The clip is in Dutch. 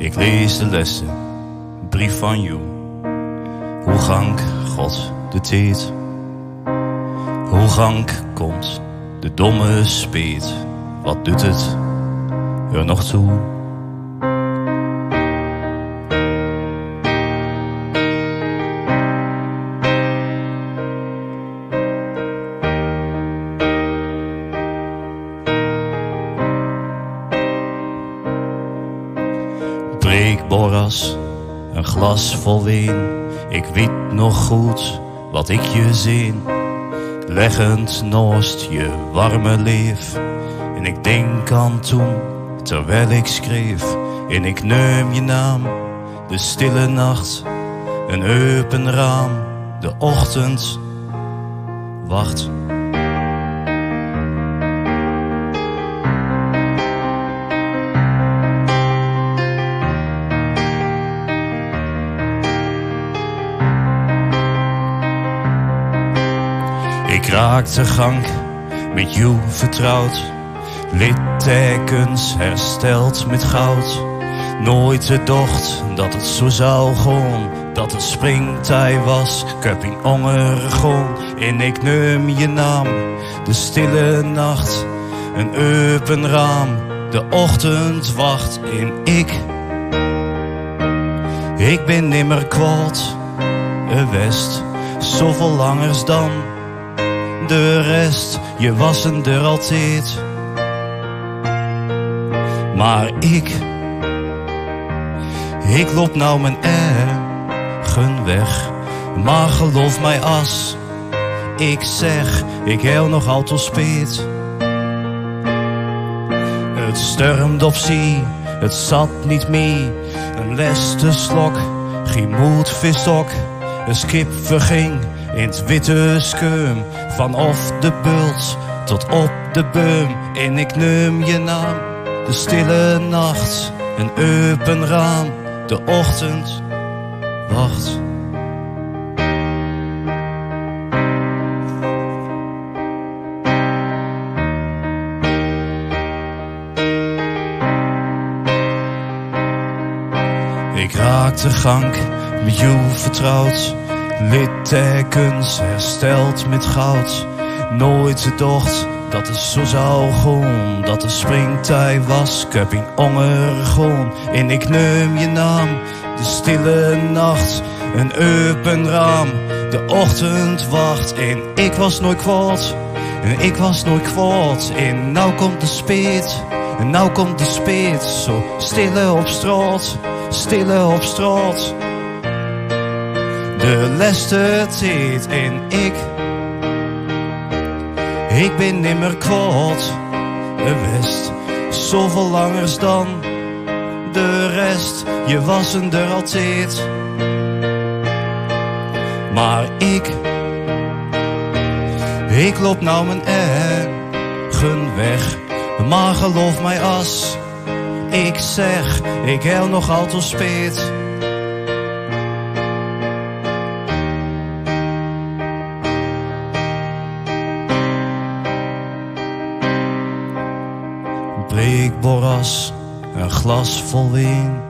Ik lees de lessen, brief van jou. Hoe gang God de tijd? Hoe gang komt de domme speet? Wat doet het er nog toe? Breek borras, een glas vol wijn. Ik weet nog goed wat ik je zin. Leggend naast je warme leef. En ik denk aan toen, terwijl ik schreef. En ik neem je naam, de stille nacht. Een open raam, de ochtend wacht. Raakte gang met jou vertrouwd. Littekens hersteld met goud. Nooit gedacht dat het zo zou gaan. Dat het springtij was, ik heb in onger gewoon. En ik neem je naam, de stille nacht. Een open raam, de ochtend wacht. En ik, ik ben nimmer kwaad. Een west, zoveel langers dan de rest, je was er altijd. Maar ik, ik loop nou mijn eigen weg. Maar geloof mij as, ik zeg, ik heel nog altijd speet. Het stormt op zee, het zat niet mee. Een leste slok, geen moed visok. Een schip verging in het witte skeum. Vanaf de bult tot op de beum. En ik neem je naam, de stille nacht. Een open raam, de ochtend wacht. Ik raakte gang met jou vertrouwd. Littekens hersteld met goud. Nooit gedacht dat het zo zou gaan. Dat de springtij was, ik heb in onger gewoon. En ik neem je naam, de stille nacht. Een open raam, de ochtend wacht. En ik was nooit kwaad, en ik was nooit kwaad. En nou komt de speet, en nou komt de speet. Zo stille op straat, stille op straat de leste tijd en ik. Ik ben nimmer kwaad geweest, zoveel langers dan de rest. Je was er altijd. Maar ik, ik loop nou mijn eigen weg. Maar geloof mij as, ik zeg, ik heel nog altijd speet. Breekborras, een glas vol wijn.